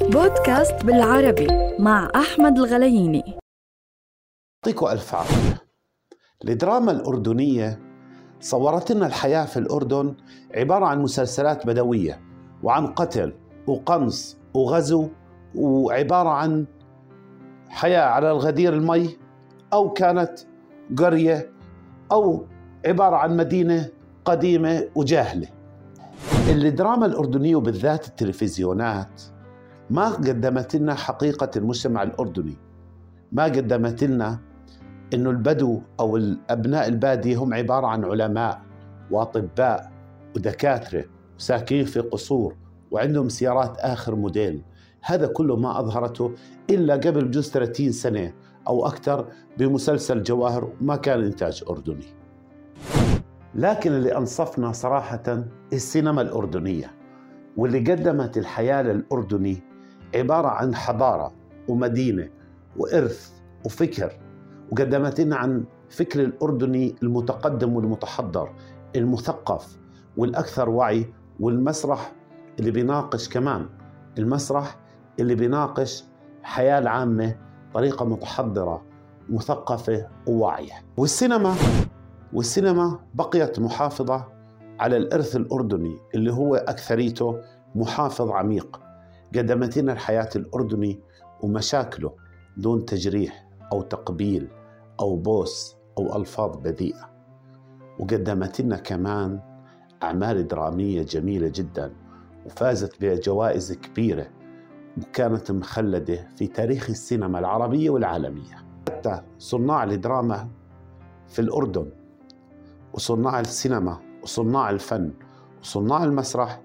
بودكاست بالعربي مع أحمد الغلييني. يعطيكم ألف عافية. الدراما الأردنية صورت لنا الحياة في الأردن عبارة عن مسلسلات بدوية وعن قتل وقنص وغزو وعبارة عن حياة على الغدير المي أو كانت قرية أو عبارة عن مدينة قديمة وجاهلة. الدراما الأردنية وبالذات التلفزيونات ما قدمت لنا حقيقة المجتمع الأردني. ما قدمت لنا أنه البدو أو الأبناء البادية هم عبارة عن علماء وأطباء ودكاترة وساكنين في قصور وعندهم سيارات آخر موديل. هذا كله ما أظهرته إلا قبل بجوز 30 سنة أو أكثر بمسلسل جواهر وما كان إنتاج أردني. لكن اللي أنصفنا صراحة السينما الأردنية واللي قدمت الحياة للأردني عبارة عن حضارة ومدينة وإرث وفكر وقدمت لنا عن فكر الأردني المتقدم والمتحضر المثقف والأكثر وعي والمسرح اللي بيناقش كمان المسرح اللي بيناقش الحياة العامة طريقة متحضرة مثقفة وواعية. والسينما والسينما بقيت محافظة على الإرث الأردني اللي هو أكثريته محافظ عميق قدمت لنا الحياة الأردني ومشاكله دون تجريح أو تقبيل أو بوس أو ألفاظ بذيئة. وقدمت لنا كمان أعمال درامية جميلة جدا وفازت بجوائز كبيرة وكانت مخلدة في تاريخ السينما العربية والعالمية. حتى صناع الدراما في الأردن وصناع السينما وصناع الفن وصناع المسرح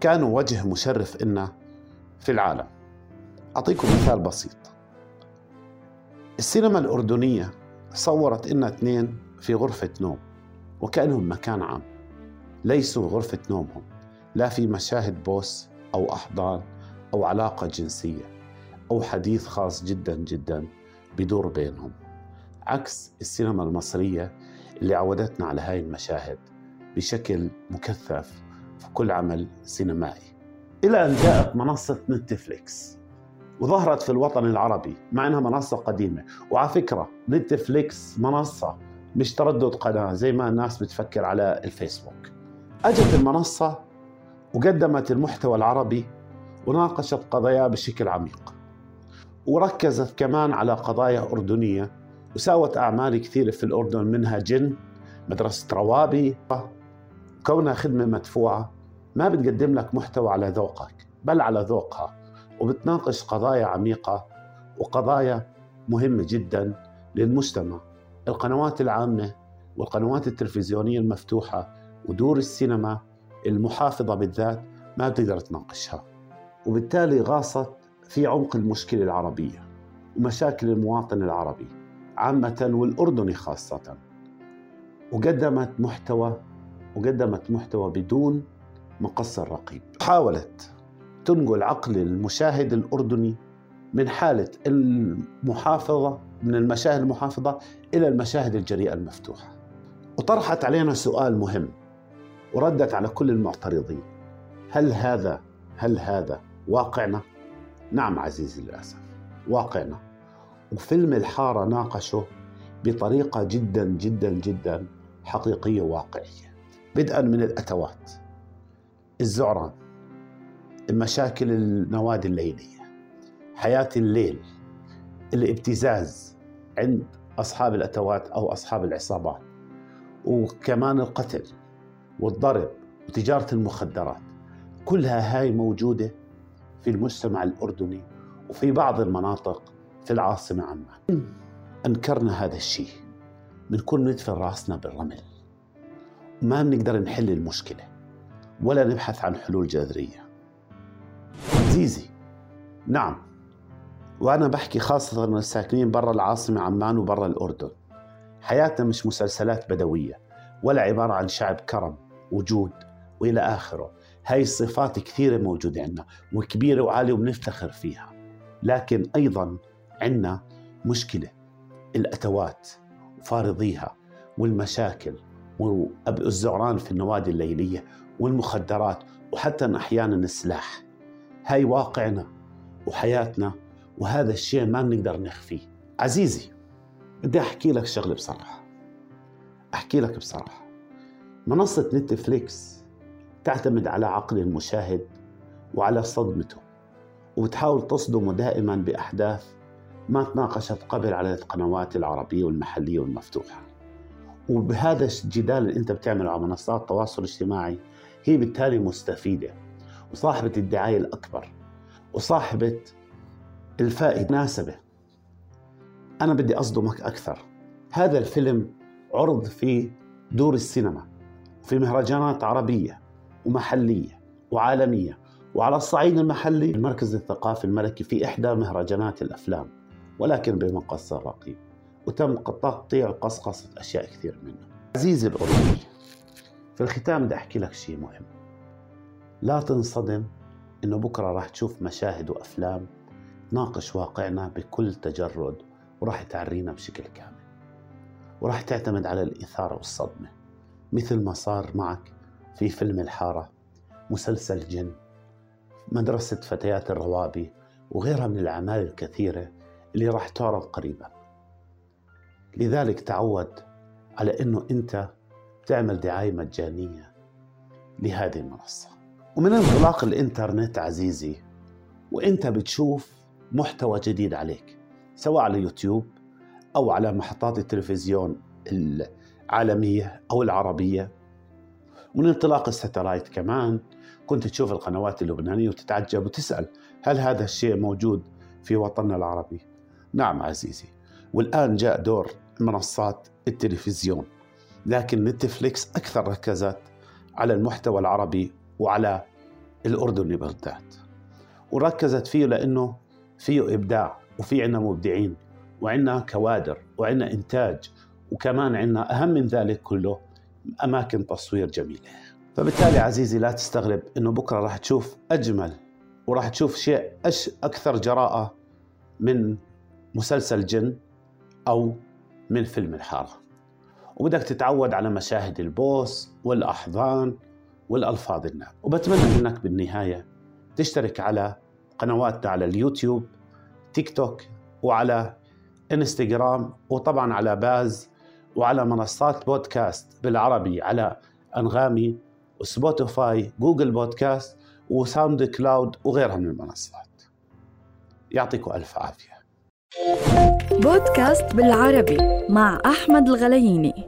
كانوا وجه مشرف إلنا في العالم. أعطيكم مثال بسيط. السينما الأردنية صورت إنا اثنين في غرفة نوم وكأنهم مكان عام. ليسوا غرفة نومهم لا في مشاهد بوس أو أحضان أو علاقة جنسية أو حديث خاص جدا جدا بدور بينهم. عكس السينما المصرية اللي عودتنا على هاي المشاهد بشكل مكثف في كل عمل سينمائي. إلى أن جاءت منصة نتفليكس وظهرت في الوطن العربي مع أنها منصة قديمة. وعلى فكرة نتفليكس منصة مش تردد قناة زي ما الناس بتفكر على الفيسبوك. أجت المنصة وقدمت المحتوى العربي وناقشت قضايا بشكل عميق. وركزت كمان على قضايا أردنية وساوت أعمال كثيرة في الأردن منها جن مدرسة روابي كونها خدمة مدفوعة. ما بتقدم لك محتوى على ذوقك بل على ذوقها. وبتناقش قضايا عميقة وقضايا مهمة جدا للمجتمع القنوات العامة والقنوات التلفزيونية المفتوحة ودور السينما المحافظة بالذات ما بتقدر تناقشها. وبالتالي غاصت في عمق المشكلة العربية ومشاكل المواطن العربي. عامة والأردني خاصة. وقدمت محتوى وقدمت محتوى بدون مقص الرقيب حاولت تنقل عقل المشاهد الأردني من حالة المحافظة من المشاهد المحافظة إلى المشاهد الجريئة المفتوحة. وطرحت علينا سؤال مهم وردت على كل المعترضين. هل هذا هل هذا واقعنا؟ نعم عزيزي للأسف واقعنا. وفيلم الحارة ناقشه بطريقة جدا جدا جدا حقيقية واقعية. بدءا من الأتوات. الزعران. مشاكل النوادي الليلية. حياة الليل. الابتزاز عند أصحاب الأتوات أو أصحاب العصابات. وكمان القتل والضرب وتجارة المخدرات. كلها هاي موجودة في المجتمع الأردني وفي بعض المناطق في العاصمة عمان. أنكرنا هذا الشيء. بنكون ندفن رأسنا بالرمل. ما بنقدر نحل المشكلة. ولا نبحث عن حلول جذرية. زيزي. نعم. وأنا بحكي خاصة الساكنين برا العاصمة عمان وبرا الأردن. حياتنا مش مسلسلات بدوية. ولا عبارة عن شعب كرم وجود وإلى آخره. هاي الصفات كثيرة موجودة عندنا وكبيرة وعالية وبنفتخر فيها. لكن أيضا عندنا مشكلة. الأتوات وفارضيها والمشاكل والزعران في النوادي الليلية والمخدرات وحتى أحيانا السلاح. هاي واقعنا وحياتنا وهذا الشيء ما بنقدر نخفيه عزيزي بدي أحكي لك شغلة بصراحة. أحكي لك بصراحة. منصة نتفليكس تعتمد على عقل المشاهد وعلى صدمته وبتحاول تصدمه دائما بأحداث ما تناقشت قبل على القنوات العربية والمحلية والمفتوحة. وبهذا الجدال اللي انت بتعمله على منصات التواصل الاجتماعي هي بالتالي مستفيدة وصاحبة الدعاية الأكبر وصاحبة الفائدة مناسبة أنا بدي أصدمك أكثر. هذا الفيلم عرض في دور السينما في مهرجانات عربية ومحلية وعالمية وعلى الصعيد المحلي المركز الثقافي الملكي في إحدى مهرجانات الأفلام. ولكن بمقص الرقيب وتم تقطيع وقصقصة أشياء كثير منه. عزيزي الأوروبي في الختام بدي أحكي لك شيء مهم. لا تنصدم إنه بكرة راح تشوف مشاهد وأفلام تناقش واقعنا بكل تجرد وراح تعرينا بشكل كامل. وراح تعتمد على الإثارة والصدمة مثل ما صار معك في فيلم الحارة مسلسل جن مدرسة فتيات الروابي وغيرها من الأعمال الكثيرة اللي راح تعرض قريبا. لذلك تعود على أنه أنت تعمل دعاية مجانية لهذه المنصة. ومن انطلاق الإنترنت عزيزي وأنت بتشوف محتوى جديد عليك سواء على يوتيوب أو على محطات التلفزيون العالمية أو العربية. ومن انطلاق الستلايت كمان كنت تشوف القنوات اللبنانية وتتعجب وتسأل هل هذا الشيء موجود في وطننا العربي؟ نعم عزيزي. والآن جاء دور منصات التلفزيون لكن نتفليكس أكثر ركزت على المحتوى العربي وعلى الأردني بالذات وركزت فيه لأنه فيه إبداع وفي عنا مبدعين وعنا كوادر وعنا إنتاج وكمان عنا أهم من ذلك كله أماكن تصوير جميلة. فبالتالي عزيزي لا تستغرب أنه بكرة راح تشوف أجمل وراح تشوف شيء أكثر جراءة من مسلسل جن أو من فيلم الحارة. وبدك تتعود على مشاهد البوس والأحضان والألفاظ النابية وبتمنى منك بالنهاية تشترك على قنواتنا على اليوتيوب تيك توك وعلى إنستغرام وطبعا على باز وعلى منصات بودكاست بالعربي على أنغامي وسبوتيفاي جوجل بودكاست وساوند كلاود وغيرها من المنصات. يعطيكم ألف عافية. بودكاست بالعربي مع أحمد الغلييني